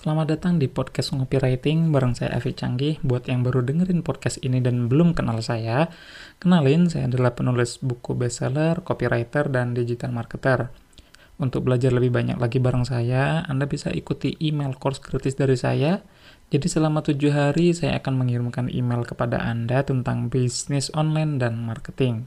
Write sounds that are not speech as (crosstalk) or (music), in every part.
Selamat datang di podcast Ngopi Writing bareng saya Avi Canggih. Buat yang baru dengerin podcast ini dan belum kenal saya, kenalin saya adalah penulis buku bestseller, copywriter, dan digital marketer. Untuk belajar lebih banyak lagi bareng saya, Anda bisa ikuti email course gratis dari saya. Jadi selama tujuh hari saya akan mengirimkan email kepada Anda tentang bisnis online dan marketing.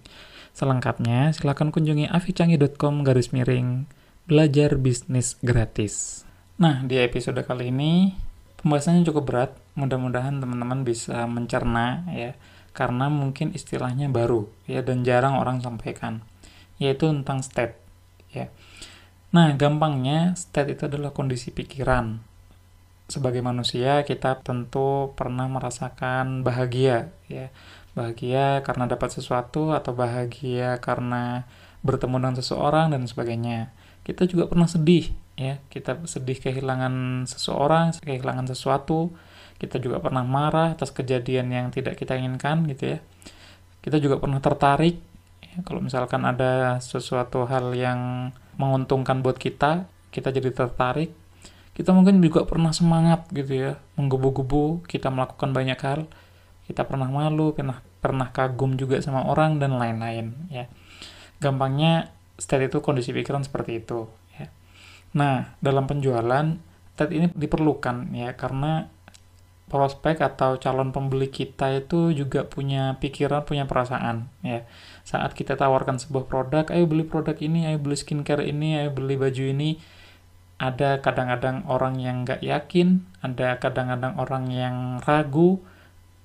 Selengkapnya, silakan kunjungi avicanggih.com garis miring belajar bisnis gratis. Nah, di episode kali ini pembahasannya cukup berat. Mudah-mudahan teman-teman bisa mencerna ya, karena mungkin istilahnya baru ya dan jarang orang sampaikan, yaitu tentang state ya. Nah, gampangnya state itu adalah kondisi pikiran. Sebagai manusia, kita tentu pernah merasakan bahagia ya. Bahagia karena dapat sesuatu atau bahagia karena bertemu dengan seseorang dan sebagainya. Kita juga pernah sedih ya kita sedih kehilangan seseorang kehilangan sesuatu. Kita juga pernah marah atas kejadian yang tidak kita inginkan gitu ya. Kita juga pernah tertarik ya, kalau misalkan ada sesuatu hal yang menguntungkan buat kita kita jadi tertarik. Kita mungkin juga pernah semangat gitu ya menggebu-gebu kita melakukan banyak hal. Kita pernah malu pernah pernah kagum juga sama orang dan lain-lain ya. Gampangnya state itu kondisi pikiran seperti itu Nah, dalam penjualan, TED ini diperlukan ya karena prospek atau calon pembeli kita itu juga punya pikiran, punya perasaan ya. Saat kita tawarkan sebuah produk, ayo beli produk ini, ayo beli skincare ini, ayo beli baju ini, ada kadang-kadang orang yang nggak yakin, ada kadang-kadang orang yang ragu,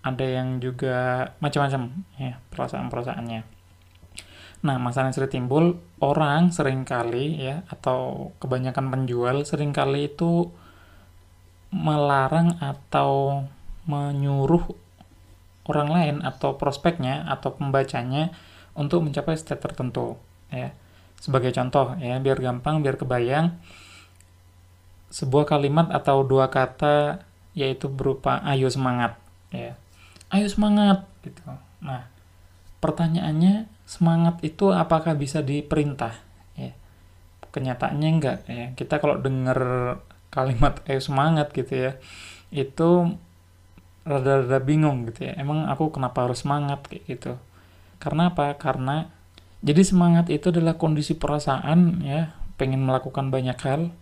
ada yang juga macam-macam ya perasaan-perasaannya. Nah, masalah yang sering timbul, orang sering kali ya, atau kebanyakan penjual sering kali itu melarang atau menyuruh orang lain atau prospeknya atau pembacanya untuk mencapai state tertentu ya. Sebagai contoh ya, biar gampang, biar kebayang sebuah kalimat atau dua kata yaitu berupa ayo semangat ya. Ayo semangat gitu. Nah, pertanyaannya semangat itu apakah bisa diperintah? Ya. Kenyataannya enggak ya. Kita kalau dengar kalimat (laughs) eh semangat gitu ya itu rada-rada bingung gitu ya. Emang aku kenapa harus semangat kayak gitu. Karena apa? Karena jadi semangat itu adalah kondisi perasaan ya. Pengen melakukan banyak hal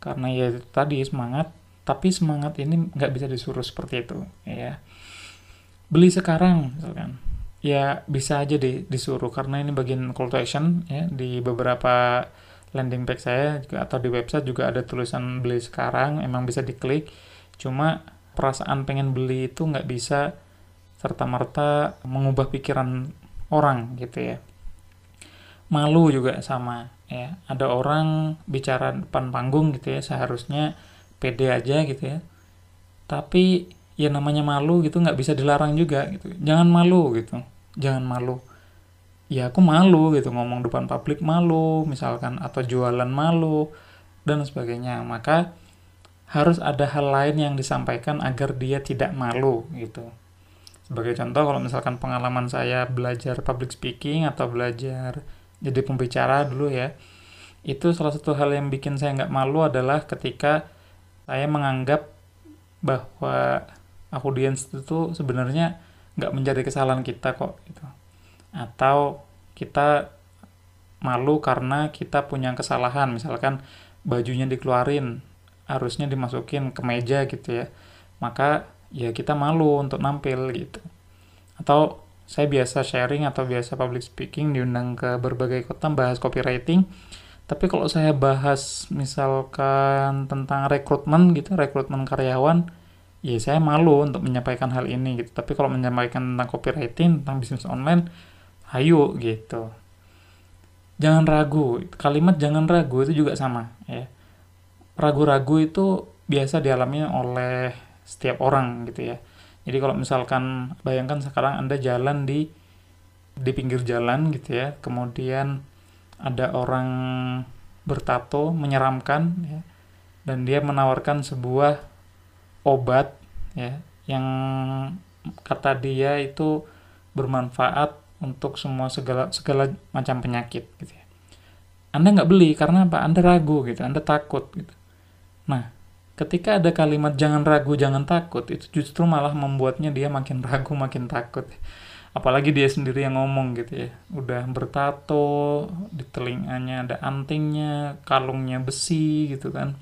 karena ya tadi semangat. Tapi semangat ini nggak bisa disuruh seperti itu ya. Beli sekarang misalkan ya bisa aja deh disuruh karena ini bagian call to action ya di beberapa landing page saya atau di website juga ada tulisan beli sekarang emang bisa diklik. Cuma perasaan pengen beli itu nggak bisa serta merta mengubah pikiran orang gitu ya. Malu juga sama ya. Ada orang bicara depan panggung gitu ya seharusnya pede aja gitu ya. Tapi ya namanya malu gitu nggak bisa dilarang juga gitu. Jangan malu gitu jangan malu. Ya aku malu gitu ngomong depan publik malu misalkan atau jualan malu dan sebagainya. Maka harus ada hal lain yang disampaikan agar dia tidak malu gitu. Sebagai contoh kalau misalkan pengalaman saya belajar public speaking atau belajar jadi pembicara dulu ya itu salah satu hal yang bikin saya nggak malu adalah ketika saya menganggap bahwa audiens itu sebenarnya nggak menjadi kesalahan kita kok gitu. Atau kita malu karena kita punya kesalahan misalkan bajunya dikeluarin harusnya dimasukin ke meja gitu ya. Maka ya kita malu untuk nampil gitu. Atau saya biasa sharing atau biasa public speaking diundang ke berbagai kota bahas copywriting tapi kalau saya bahas misalkan tentang rekrutmen gitu rekrutmen karyawan ya saya malu untuk menyampaikan hal ini gitu. Tapi kalau menyampaikan tentang copywriting tentang bisnis online ayo gitu. Jangan ragu kalimat jangan ragu itu juga sama ya. Ragu-ragu itu biasa dialami oleh setiap orang gitu ya. Jadi kalau misalkan bayangkan sekarang anda jalan di di pinggir jalan gitu ya kemudian ada orang bertato menyeramkan ya dan dia menawarkan sebuah obat ya yang kata dia itu bermanfaat untuk semua segala segala macam penyakit gitu ya. Anda nggak beli karena apa? Anda ragu gitu, Anda takut gitu. Nah, ketika ada kalimat jangan ragu, jangan takut, itu justru malah membuatnya dia makin ragu, makin takut. Apalagi dia sendiri yang ngomong gitu ya. Udah bertato, di telinganya ada antingnya, kalungnya besi gitu kan.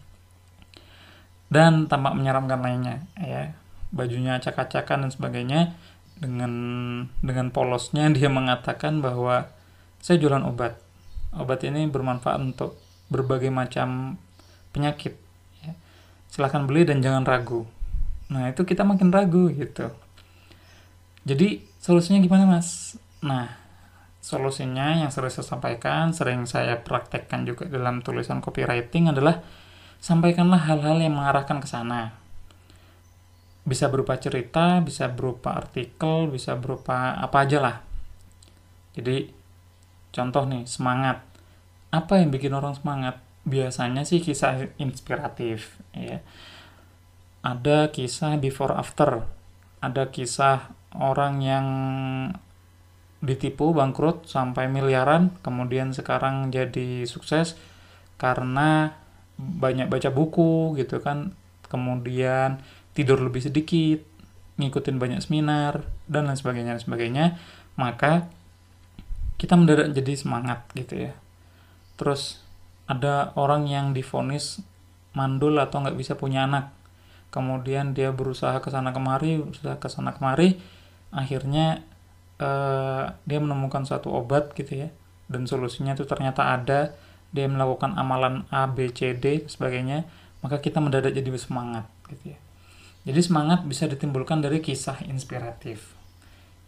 Dan tampak menyeramkan lainnya ya. Bajunya acak-acakan dan sebagainya dengan dengan polosnya (laughs) dia mengatakan bahwa saya jualan obat. Obat ini bermanfaat untuk berbagai macam penyakit silahkan beli dan jangan ragu. Nah, itu kita makin ragu gitu. Jadi, solusinya gimana, Mas? Nah, solusinya yang sering saya sampaikan, sering saya praktekkan juga dalam tulisan copywriting adalah sampaikanlah hal-hal yang mengarahkan ke sana. Bisa berupa cerita, bisa berupa artikel, bisa berupa apa aja lah. Jadi, contoh nih, semangat. Apa yang bikin orang semangat? biasanya sih kisah inspiratif ya ada kisah before after ada kisah orang yang ditipu bangkrut sampai miliaran kemudian sekarang jadi sukses karena banyak baca buku gitu kan. Kemudian tidur lebih sedikit ngikutin banyak seminar dan lain sebagainya dan sebagainya. Maka kita mendadak jadi semangat gitu ya. Terus ada orang yang difonis mandul atau nggak bisa punya anak. Kemudian dia berusaha ke sana kemari berusaha ke sana kemari. Akhirnya uh, dia menemukan satu obat gitu ya. Dan solusinya itu ternyata ada dia melakukan amalan A B C D sebagainya maka kita mendadak jadi semangat gitu ya jadi semangat bisa ditimbulkan dari kisah inspiratif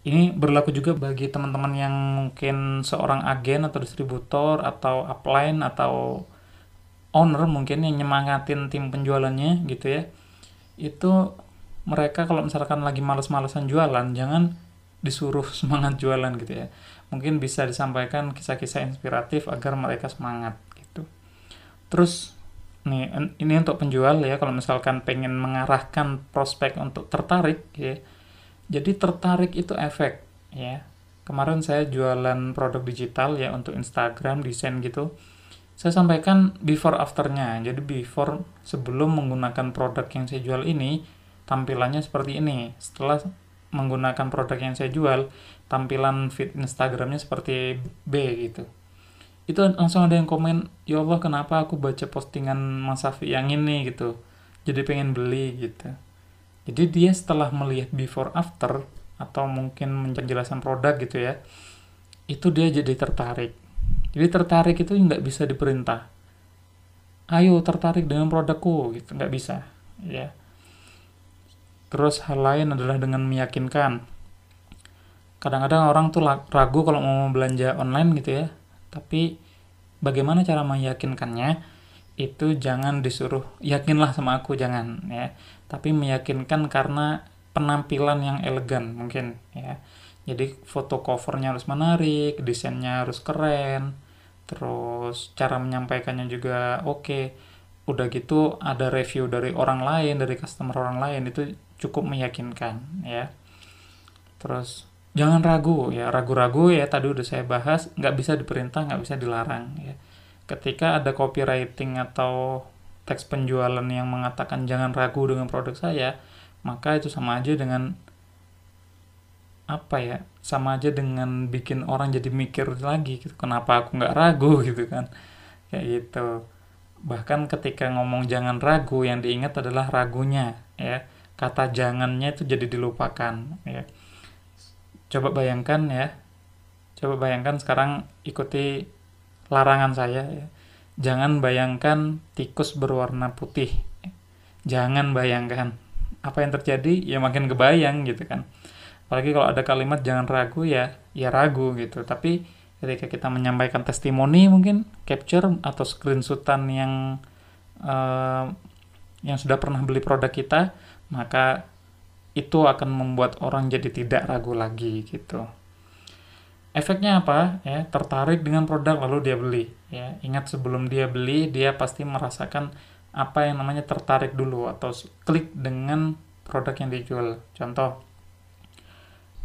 ini berlaku juga bagi teman-teman yang mungkin seorang agen atau distributor atau upline atau owner mungkin yang nyemangatin tim penjualannya gitu ya. Itu mereka kalau misalkan lagi males-malesan jualan, jangan disuruh (laughs) semangat jualan gitu ya. Mungkin bisa disampaikan kisah-kisah inspiratif agar mereka semangat gitu. Terus nih ini untuk penjual ya kalau misalkan pengen mengarahkan prospek untuk tertarik ya jadi tertarik itu efek ya. Kemarin saya jualan produk digital ya untuk Instagram, desain gitu. Saya sampaikan before afternya. Jadi before sebelum menggunakan produk yang saya jual ini tampilannya seperti ini. Setelah menggunakan produk yang saya jual, tampilan feed Instagramnya seperti B gitu. Itu langsung ada yang komen, ya Allah kenapa aku baca postingan Mas Safi yang ini gitu. Jadi pengen beli gitu. Jadi dia setelah melihat before after atau mungkin penjelasan produk gitu ya, itu dia jadi tertarik. Jadi tertarik itu nggak bisa diperintah. Ayo tertarik dengan produkku gitu, nggak bisa, ya. Terus hal lain adalah dengan meyakinkan. Kadang-kadang orang tuh ragu kalau mau belanja online gitu ya, tapi bagaimana cara meyakinkannya? itu jangan disuruh yakinlah sama aku jangan ya tapi meyakinkan karena penampilan yang elegan mungkin ya jadi foto covernya harus menarik desainnya harus keren terus cara menyampaikannya juga oke okay. udah gitu ada review dari orang lain dari customer orang lain itu cukup meyakinkan ya. Terus jangan ragu ya. Ragu-ragu ya tadi udah saya bahas nggak bisa diperintah nggak bisa dilarang ya. Ketika ada copywriting atau teks penjualan yang mengatakan jangan ragu dengan produk saya, maka itu sama aja dengan apa ya sama aja dengan bikin orang jadi mikir lagi gitu kenapa aku nggak ragu? (laughs) gitu kan. Kayak gitu. Bahkan ketika ngomong jangan ragu yang diingat adalah ragunya ya kata jangannya itu jadi dilupakan ya coba bayangkan ya coba bayangkan sekarang ikuti larangan saya ya. Jangan bayangkan tikus berwarna putih. Jangan bayangkan apa yang terjadi ya makin kebayang gitu kan. Apalagi kalau ada kalimat jangan ragu ya ya ragu gitu. Tapi ketika kita menyampaikan testimoni mungkin capture atau screenshotan yang uh, yang sudah pernah beli produk kita, maka itu akan membuat orang jadi tidak ragu lagi gitu. Efeknya apa? Ya, tertarik dengan produk lalu dia beli. Ya, ingat sebelum dia beli dia pasti merasakan apa yang namanya tertarik dulu atau klik dengan produk yang dijual. Contoh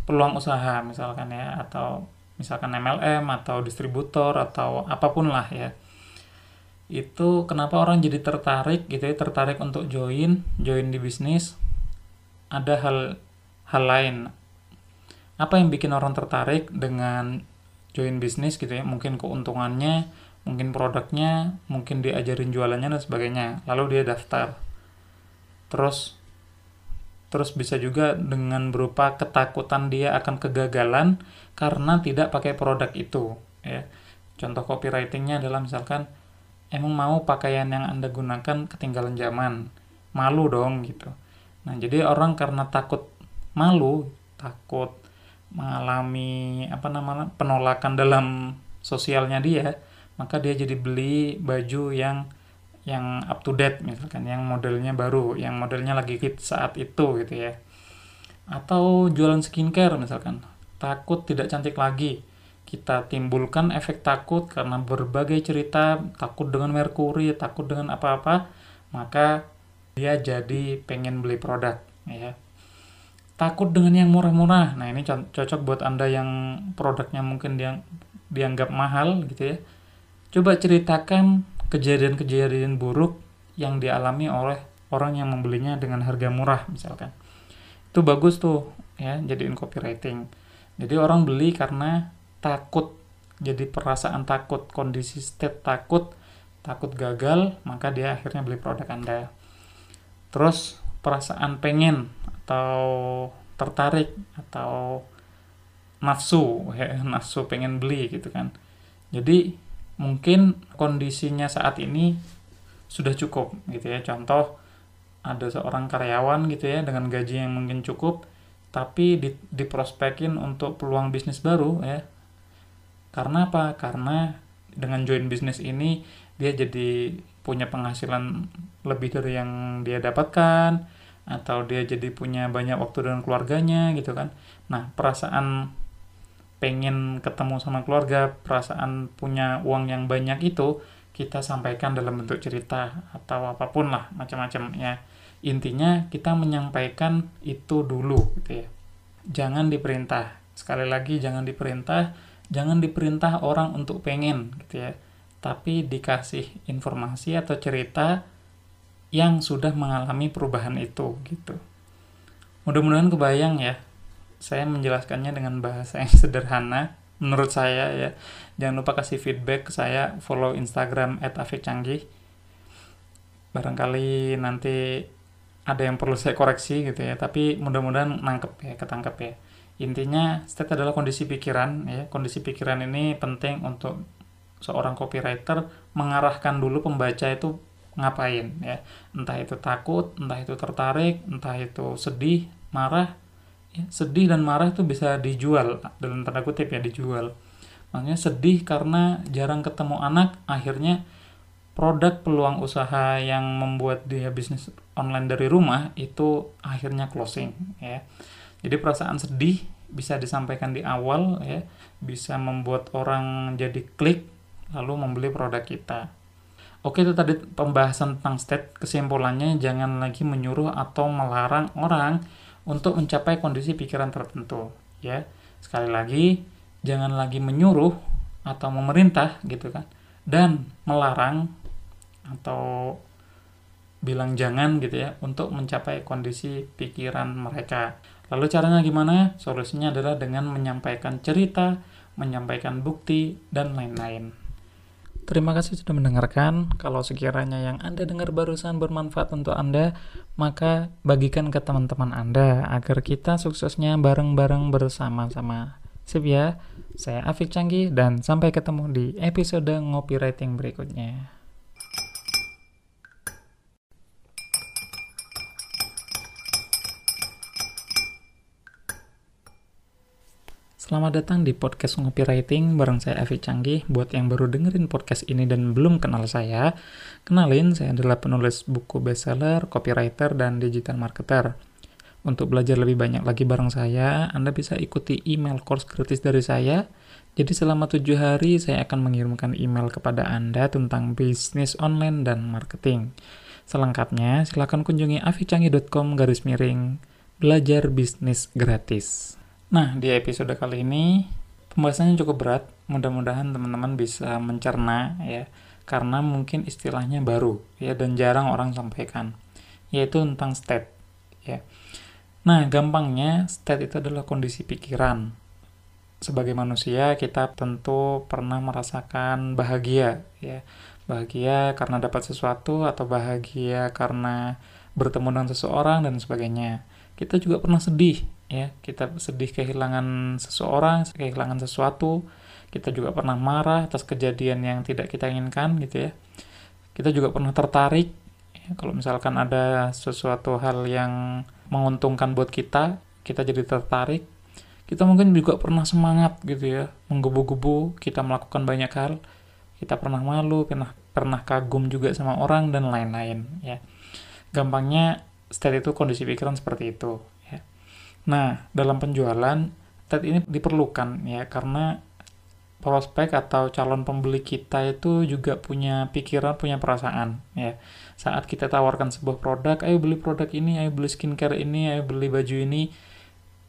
peluang usaha misalkan ya atau misalkan MLM atau distributor atau apa pun lah ya. Itu kenapa orang jadi tertarik gitu ya tertarik untuk join join di bisnis? Ada hal hal lain. Apa yang bikin orang tertarik dengan join bisnis gitu ya? Mungkin keuntungannya mungkin produknya mungkin diajarin jualannya dan sebagainya. Lalu dia daftar. Terus terus bisa juga dengan berupa ketakutan dia akan kegagalan karena tidak pakai produk itu ya. Contoh copywritingnya adalah misalkan emang mau pakaian yang anda gunakan ketinggalan zaman. Malu dong gitu. Nah jadi orang karena takut malu takut mengalami apa namanya penolakan dalam sosialnya dia maka dia jadi beli baju yang yang up to date misalkan yang modelnya baru yang modelnya lagi hit saat itu gitu ya. Atau jualan skincare misalkan. Takut tidak cantik lagi kita timbulkan efek takut karena berbagai cerita takut dengan merkuri takut dengan apa-apa maka dia jadi pengen beli produk ya. Takut dengan yang murah-murah. Nah ini cocok buat anda yang produknya mungkin yang dianggap mahal gitu ya. Coba ceritakan kejadian-kejadian buruk yang dialami oleh orang yang membelinya dengan harga murah misalkan. Itu bagus tuh ya jadiin copywriting. Jadi orang beli karena takut. Jadi perasaan takut kondisi state takut takut gagal maka dia akhirnya beli produk anda. Terus perasaan pengen atau tertarik atau nafsu (laughs) ya nafsu pengen beli gitu kan. Jadi mungkin kondisinya saat ini sudah cukup gitu ya. Contoh ada seorang karyawan gitu ya dengan gaji yang mungkin cukup tapi di, diprospekin untuk peluang bisnis baru ya karena apa karena dengan join bisnis ini dia jadi punya penghasilan lebih dari yang dia dapatkan atau dia jadi punya banyak waktu dengan keluarganya gitu kan nah perasaan pengen ketemu sama keluarga, perasaan punya uang yang banyak itu kita sampaikan dalam bentuk cerita atau apa pun lah macam-macam ya. Intinya kita menyampaikan itu dulu gitu ya. Jangan diperintah. Sekali lagi jangan diperintah, jangan diperintah orang untuk pengen gitu ya. Tapi dikasih informasi atau cerita yang sudah mengalami perubahan itu gitu. Mudah-mudahan kebayang ya. Saya menjelaskannya dengan bahasa yang (laughs) sederhana menurut saya ya. Jangan lupa kasih feedback ke saya follow Instagram @afikcanggih barangkali nanti ada yang perlu saya koreksi gitu ya. Tapi mudah-mudahan nangkep ya ketangkep ya intinya state adalah kondisi pikiran ya. Kondisi pikiran ini penting untuk seorang copywriter mengarahkan dulu pembaca itu ngapain ya. Entah itu takut entah itu tertarik entah itu sedih marah ya, sedih dan marah itu bisa dijual dalam tanda kutip ya dijual. Makanya sedih karena jarang ketemu anak akhirnya produk peluang usaha yang membuat dia bisnis online dari rumah itu akhirnya closing ya jadi perasaan sedih bisa disampaikan di awal ya bisa membuat orang jadi klik lalu membeli produk kita. Oke itu tadi pembahasan tentang state kesimpulannya. Jangan lagi menyuruh atau melarang orang untuk mencapai kondisi pikiran tertentu ya. Sekali lagi jangan lagi menyuruh atau memerintah gitu kan. Dan melarang atau bilang jangan gitu ya untuk mencapai kondisi pikiran mereka. Lalu caranya gimana? Solusinya adalah dengan menyampaikan cerita, menyampaikan bukti dan lain-lain. Terima kasih sudah mendengarkan. Kalau sekiranya yang Anda dengar barusan bermanfaat untuk Anda, maka bagikan ke teman-teman Anda agar kita suksesnya bareng-bareng bersama-sama. Sip ya, saya Afik Canggih dan sampai ketemu di episode Ngopi Writing berikutnya. Selamat datang di podcast Ngopi Writing bareng saya Avi Canggih. Buat yang baru dengerin podcast ini dan belum kenal saya, kenalin saya adalah penulis buku bestseller, copywriter, dan digital marketer. Untuk belajar lebih banyak lagi bareng saya, Anda bisa ikuti email course gratis dari saya. Jadi selama tujuh hari saya akan mengirimkan email kepada Anda tentang bisnis online dan marketing. Selengkapnya, silakan kunjungi avicanggih.com garis miring belajar bisnis gratis. Nah, di episode kali ini pembahasannya cukup berat. Mudah-mudahan teman-teman bisa mencerna ya. Karena mungkin istilahnya baru ya dan jarang orang sampaikan yaitu tentang state ya. Nah gampangnya state itu adalah kondisi pikiran. Sebagai manusia kita tentu pernah merasakan bahagia ya. Bahagia karena dapat sesuatu atau bahagia karena bertemu dengan seseorang dan sebagainya. Kita juga pernah sedih ya kita sedih kehilangan seseorang kehilangan sesuatu kita juga pernah marah atas kejadian yang tidak kita inginkan gitu ya. Kita juga pernah tertarik ya, kalau misalkan ada sesuatu hal yang menguntungkan buat kita kita jadi tertarik. Kita mungkin juga pernah semangat gitu ya menggebu-gebu kita melakukan banyak hal. Kita pernah malu pernah pernah kagum juga sama orang dan lain-lain ya. Gampangnya state itu kondisi pikiran seperti itu nah dalam penjualan state ini diperlukan ya karena prospek atau calon pembeli kita itu juga punya pikiran, punya perasaan ya. Saat kita tawarkan sebuah produk, ayo beli produk ini, ayo beli skincare ini, ayo beli baju ini,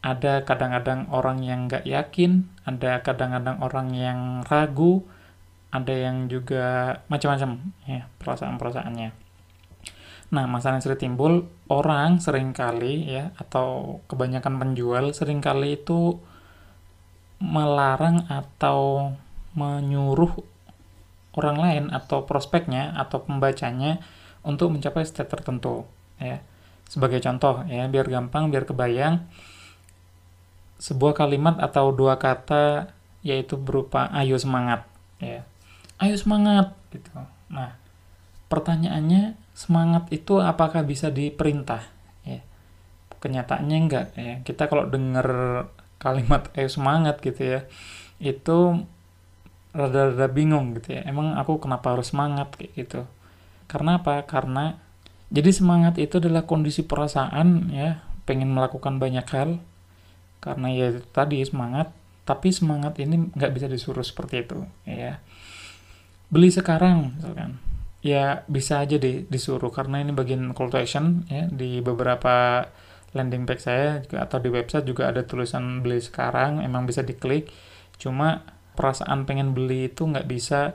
ada kadang-kadang orang yang nggak yakin, ada kadang-kadang orang yang ragu, ada yang juga macam-macam ya perasaan-perasaannya. Nah, masalah yang sering timbul, orang sering kali ya, atau kebanyakan penjual sering kali itu melarang atau menyuruh orang lain atau prospeknya atau pembacanya untuk mencapai state tertentu ya. Sebagai contoh ya, biar gampang, biar kebayang sebuah kalimat atau dua kata yaitu berupa ayo semangat ya. Ayo semangat gitu. Nah, pertanyaannya semangat itu apakah bisa diperintah? Ya. Kenyataannya enggak ya. Kita kalau dengar kalimat eh semangat gitu ya itu rada-rada bingung gitu ya. Emang aku kenapa harus semangat kayak gitu. Karena apa? Karena jadi semangat itu adalah kondisi perasaan ya pengen melakukan banyak hal. Karena ya tadi semangat. Tapi semangat ini nggak bisa disuruh seperti itu ya. Beli sekarang misalkan ya bisa aja deh disuruh karena ini bagian call to action ya di beberapa landing page saya juga atau di website juga ada tulisan beli sekarang emang bisa diklik. Cuma perasaan pengen beli itu nggak bisa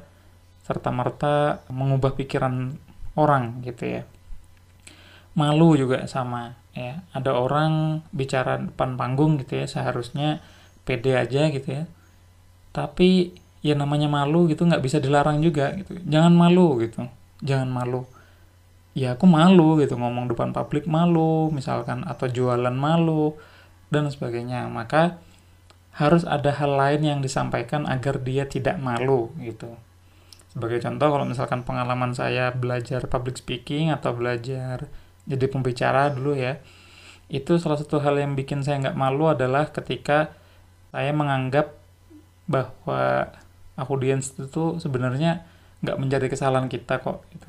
serta-merta mengubah pikiran orang gitu ya. Malu juga sama ya. Ada orang bicara depan panggung gitu ya seharusnya pede aja gitu ya. Tapi ya namanya malu gitu nggak bisa dilarang juga gitu. Jangan malu gitu jangan malu. Ya aku malu gitu ngomong depan publik malu misalkan atau jualan malu dan sebagainya. Maka harus ada hal lain yang disampaikan agar dia tidak malu gitu. Sebagai contoh kalau misalkan pengalaman saya belajar public speaking atau belajar jadi pembicara dulu ya itu salah satu hal yang bikin saya nggak malu adalah ketika saya menganggap bahwa audiens itu sebenarnya nggak menjadi kesalahan kita kok gitu.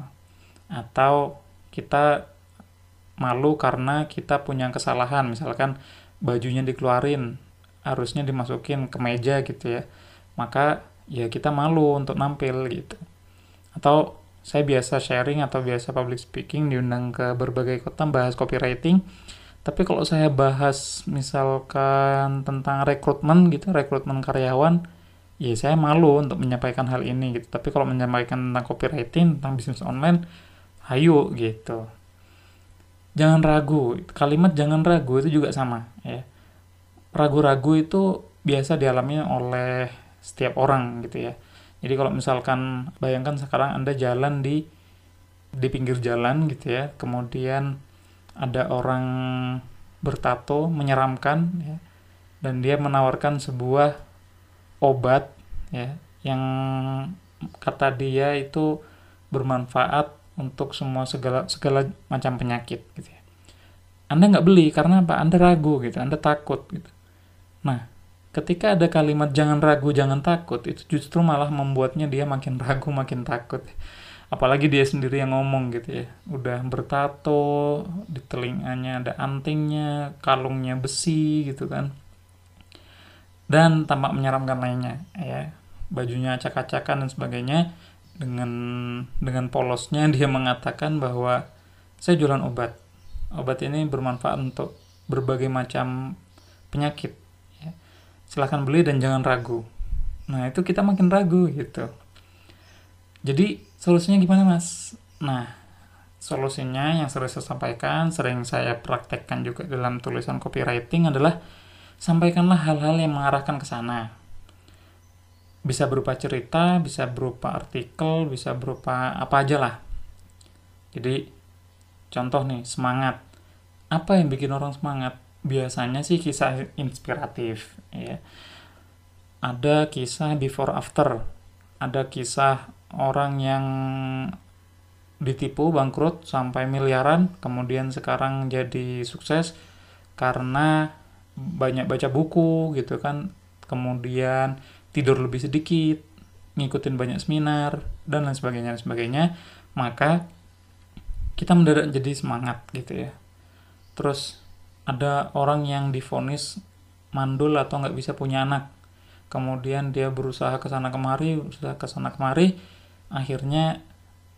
Atau kita malu karena kita punya kesalahan. Misalkan bajunya dikeluarin harusnya dimasukin ke meja gitu ya. Maka ya kita malu untuk nampil gitu. Atau saya biasa sharing atau biasa public speaking diundang ke berbagai kota bahas copywriting. Tapi kalau saya bahas misalkan tentang rekrutmen gitu rekrutmen karyawan ya saya malu untuk menyampaikan hal ini gitu. Tapi kalau menyampaikan tentang copywriting tentang bisnis online ayo gitu. Jangan ragu. Kalimat jangan ragu itu juga sama ya. Ragu-ragu itu biasa dialami oleh setiap orang gitu ya. Jadi kalau misalkan bayangkan sekarang anda jalan di di pinggir jalan gitu ya. Kemudian ada orang bertato menyeramkan ya. Dan dia menawarkan sebuah obat ya yang kata dia itu bermanfaat untuk semua segala segala macam penyakit gitu ya. Anda nggak beli karena apa? Anda ragu gitu, Anda takut gitu. Nah, ketika ada kalimat jangan ragu, jangan takut, itu justru malah membuatnya dia makin (laughs) ragu, makin takut. Apalagi dia sendiri yang ngomong gitu ya. Udah bertato, di telinganya ada antingnya, kalungnya besi gitu kan dan tampak menyeramkan lainnya ya. Bajunya acak-acakan dan sebagainya. Dengan dengan polosnya dia mengatakan bahwa saya jualan obat. Obat ini bermanfaat untuk berbagai macam penyakit ya. silahkan beli dan jangan ragu. Nah itu kita makin ragu gitu. Jadi solusinya gimana mas? Nah, solusinya yang sering saya sampaikan, sering saya praktekkan juga dalam tulisan copywriting adalah sampaikanlah hal-hal yang mengarahkan ke sana. Bisa berupa cerita, bisa berupa artikel, bisa berupa apa aja lah. Jadi, contoh nih, semangat. Apa yang bikin orang semangat? Biasanya sih kisah inspiratif, ya. Ada kisah before after, ada kisah orang yang ditipu bangkrut sampai miliaran kemudian sekarang jadi sukses karena banyak baca buku gitu kan. Kemudian tidur lebih sedikit ngikutin banyak seminar dan lain sebagainya dan sebagainya. Maka kita mendadak jadi semangat gitu ya. Terus ada orang yang difonis mandul atau nggak bisa punya anak. Kemudian dia berusaha ke sana kemari berusaha ke sana kemari. Akhirnya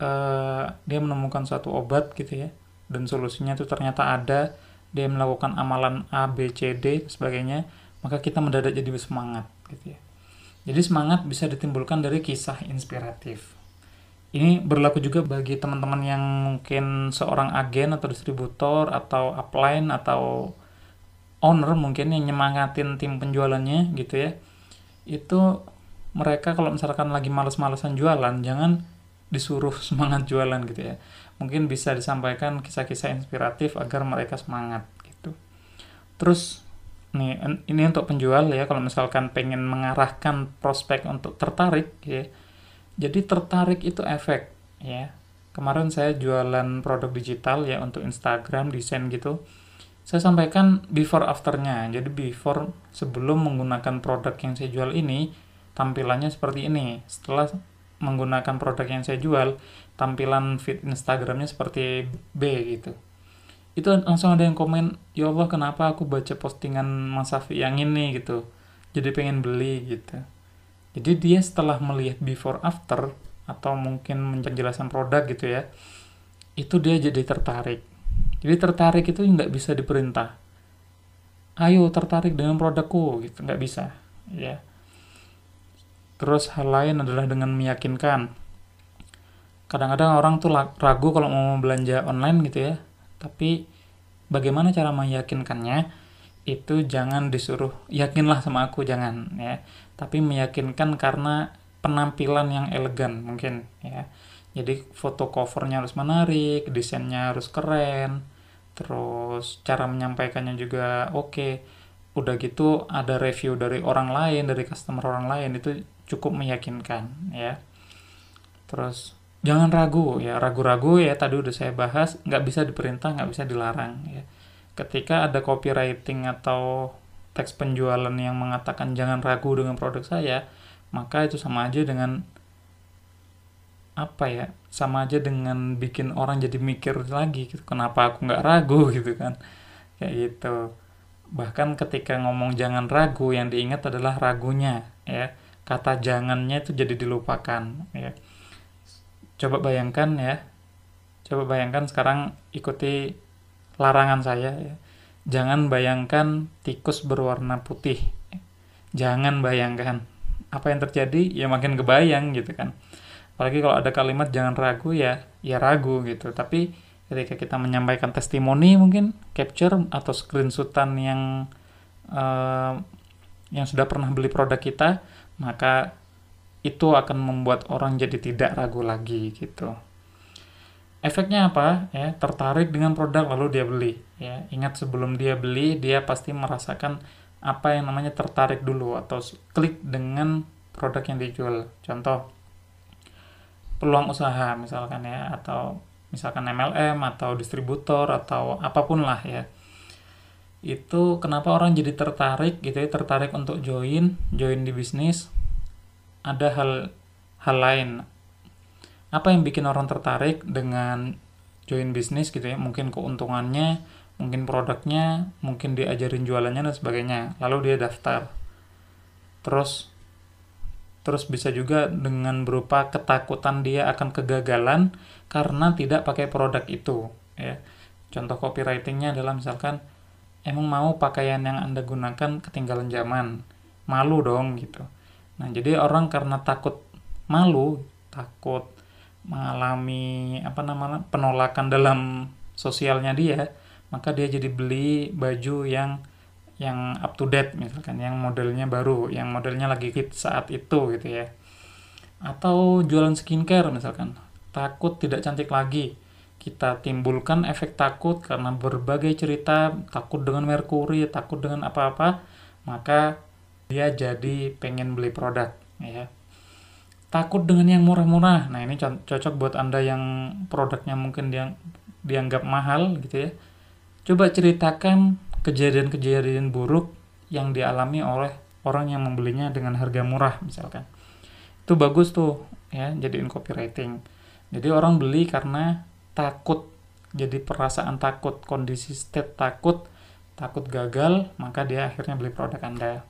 uh, dia menemukan suatu obat gitu ya. Dan solusinya itu ternyata ada dia melakukan amalan A B C D sebagainya maka kita mendadak jadi semangat gitu ya. Jadi semangat bisa ditimbulkan dari kisah inspiratif. Ini berlaku juga bagi teman-teman yang mungkin seorang agen atau distributor atau upline atau owner mungkin yang nyemangatin tim penjualannya gitu ya. Itu mereka kalau misalkan lagi males-malesan jualan jangan disuruh (laughs) semangat jualan gitu ya. Mungkin bisa disampaikan kisah-kisah inspiratif agar mereka semangat gitu. Terus nih ini untuk penjual ya kalau misalkan pengen mengarahkan prospek untuk tertarik ya. Jadi tertarik itu efek ya. Kemarin saya jualan produk digital ya untuk Instagram desain gitu. Saya sampaikan before afternya. Jadi before sebelum menggunakan produk yang saya jual ini tampilannya seperti ini. Setelah menggunakan produk yang saya jual, tampilan feed Instagramnya seperti B gitu. Itu langsung ada yang komen, ya Allah kenapa aku baca postingan Mas Safi yang ini gitu. Jadi pengen beli gitu. Jadi dia setelah melihat before after atau mungkin menjelaskan produk gitu ya, itu dia jadi tertarik. Jadi tertarik itu nggak bisa diperintah. Ayo tertarik dengan produkku gitu, nggak bisa. Ya Terus hal lain adalah dengan meyakinkan. Kadang-kadang orang tuh ragu kalau mau belanja online gitu ya. Tapi bagaimana cara meyakinkannya? Itu jangan disuruh yakinlah sama aku jangan ya. Tapi meyakinkan karena penampilan yang elegan mungkin ya. Jadi foto covernya harus menarik, desainnya harus keren, terus cara menyampaikannya juga oke. Okay. Udah gitu ada review dari orang lain, dari customer orang lain itu cukup meyakinkan ya. Terus jangan ragu ya. Ragu-ragu ya tadi udah saya bahas nggak bisa diperintah nggak bisa dilarang ya. Ketika ada copywriting atau teks penjualan yang mengatakan jangan ragu dengan produk saya maka itu sama aja dengan apa ya sama aja dengan bikin orang jadi mikir lagi gitu kenapa aku nggak ragu? (laughs) gitu kan. Kayak gitu. Bahkan ketika ngomong jangan ragu yang diingat adalah ragunya ya kata jangannya itu jadi dilupakan ya. Coba bayangkan ya. Coba bayangkan sekarang ikuti larangan saya ya. Jangan bayangkan tikus berwarna putih. Jangan bayangkan apa yang terjadi ya makin kebayang gitu kan. Apalagi kalau ada kalimat jangan ragu ya ya ragu gitu. Tapi ketika kita menyampaikan testimoni mungkin capture atau screenshotan yang uh, yang sudah pernah beli produk kita maka itu akan membuat orang jadi tidak ragu lagi gitu. Efeknya apa? Ya, tertarik dengan produk lalu dia beli. Ya, ingat sebelum dia beli dia pasti merasakan apa yang namanya tertarik dulu atau klik dengan produk yang dijual. Contoh peluang usaha misalkan ya atau misalkan MLM atau distributor atau apa pun lah ya itu kenapa orang jadi tertarik gitu ya tertarik untuk join join di bisnis? Ada hal hal lain. Apa yang bikin orang tertarik dengan join bisnis gitu ya? Mungkin keuntungannya mungkin produknya mungkin diajarin jualannya dan sebagainya. Lalu dia daftar. Terus terus bisa juga dengan berupa ketakutan dia akan kegagalan karena tidak pakai produk itu ya. Contoh copywritingnya adalah misalkan emang mau pakaian yang Anda gunakan ketinggalan zaman. Malu dong gitu. Nah, jadi orang karena takut malu takut mengalami apa namanya penolakan dalam sosialnya dia, maka dia jadi beli baju yang yang up to date misalkan yang modelnya baru, yang modelnya lagi hit saat itu gitu ya. Atau jualan skincare misalkan, takut tidak cantik lagi. Kita timbulkan efek takut karena berbagai cerita, takut dengan merkuri, takut dengan apa-apa, maka dia jadi pengen beli produk ya. Takut dengan yang murah-murah. Nah, ini cocok buat Anda yang produknya mungkin yang dianggap mahal gitu ya. Coba ceritakan kejadian-kejadian buruk yang dialami oleh orang yang membelinya dengan harga murah misalkan itu bagus tuh ya jadiin copywriting jadi orang beli karena takut jadi perasaan takut kondisi state takut takut gagal maka dia akhirnya beli produk anda.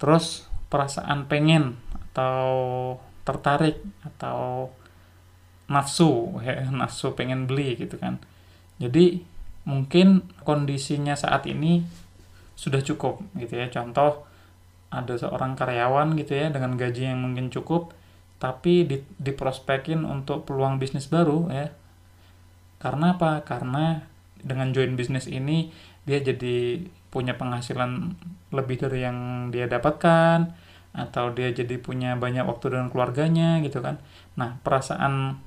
Terus perasaan pengen atau tertarik atau nafsu ya (laughs) nafsu pengen beli gitu kan. Jadi mungkin kondisinya saat ini sudah cukup gitu ya. Contoh ada seorang karyawan gitu ya dengan gaji yang mungkin cukup tapi di, diprospekin untuk peluang bisnis baru ya karena apa karena dengan join bisnis ini dia jadi punya penghasilan lebih dari yang dia dapatkan atau dia jadi punya banyak waktu dengan keluarganya gitu kan nah perasaan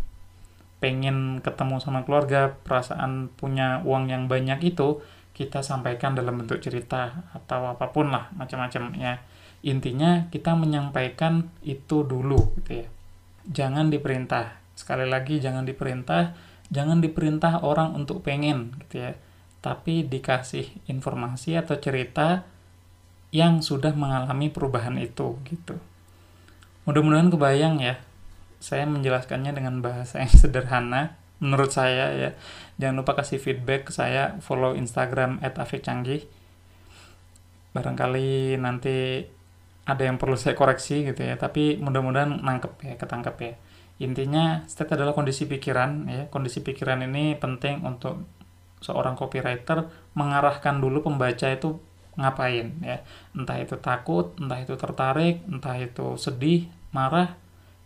pengen ketemu sama keluarga, perasaan punya uang yang banyak itu kita sampaikan dalam bentuk cerita atau apa pun lah macam-macam ya. Intinya kita menyampaikan itu dulu gitu ya. Jangan diperintah. Sekali lagi jangan diperintah, jangan diperintah orang untuk pengen gitu ya. Tapi dikasih informasi atau cerita yang sudah mengalami perubahan itu gitu. Mudah-mudahan kebayang ya. Saya menjelaskannya dengan bahasa yang (laughs) sederhana menurut saya ya. Jangan lupa kasih feedback ke saya follow Instagram @afikcanggih barangkali nanti ada yang perlu saya koreksi gitu ya. Tapi mudah-mudahan nangkep ya ketangkep ya intinya state adalah kondisi pikiran ya. Kondisi pikiran ini penting untuk seorang copywriter mengarahkan dulu pembaca itu ngapain ya. Entah itu takut entah itu tertarik entah itu sedih marah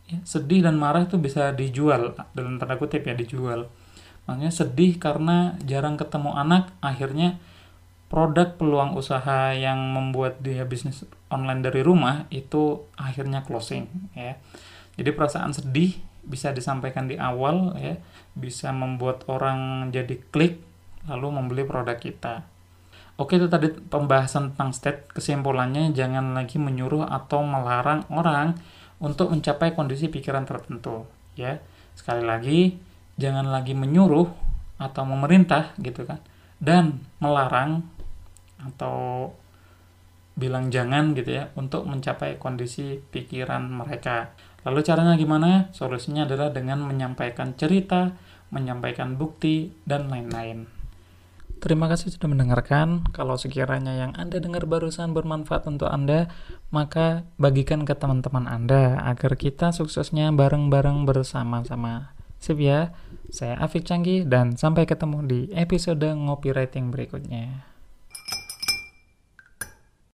ya, sedih dan marah itu bisa dijual dalam tanda kutip ya dijual. Makanya sedih karena jarang ketemu anak akhirnya produk peluang usaha yang membuat dia bisnis online dari rumah itu akhirnya closing ya jadi perasaan sedih bisa disampaikan di awal ya. Bisa membuat orang jadi klik lalu membeli produk kita. Oke itu tadi pembahasan tentang state. Kesimpulannya jangan lagi menyuruh atau melarang orang untuk mencapai kondisi pikiran tertentu ya. Sekali lagi jangan lagi menyuruh atau memerintah gitu kan. Dan melarang atau bilang jangan gitu ya untuk mencapai kondisi pikiran mereka lalu caranya gimana solusinya adalah dengan menyampaikan cerita menyampaikan bukti dan lain-lain Terima kasih sudah mendengarkan. Kalau sekiranya yang Anda dengar barusan bermanfaat untuk Anda, maka bagikan ke teman-teman Anda agar kita suksesnya bareng-bareng bersama-sama. Sip ya, saya Afik Canggih dan sampai ketemu di episode Ngopi Writing berikutnya.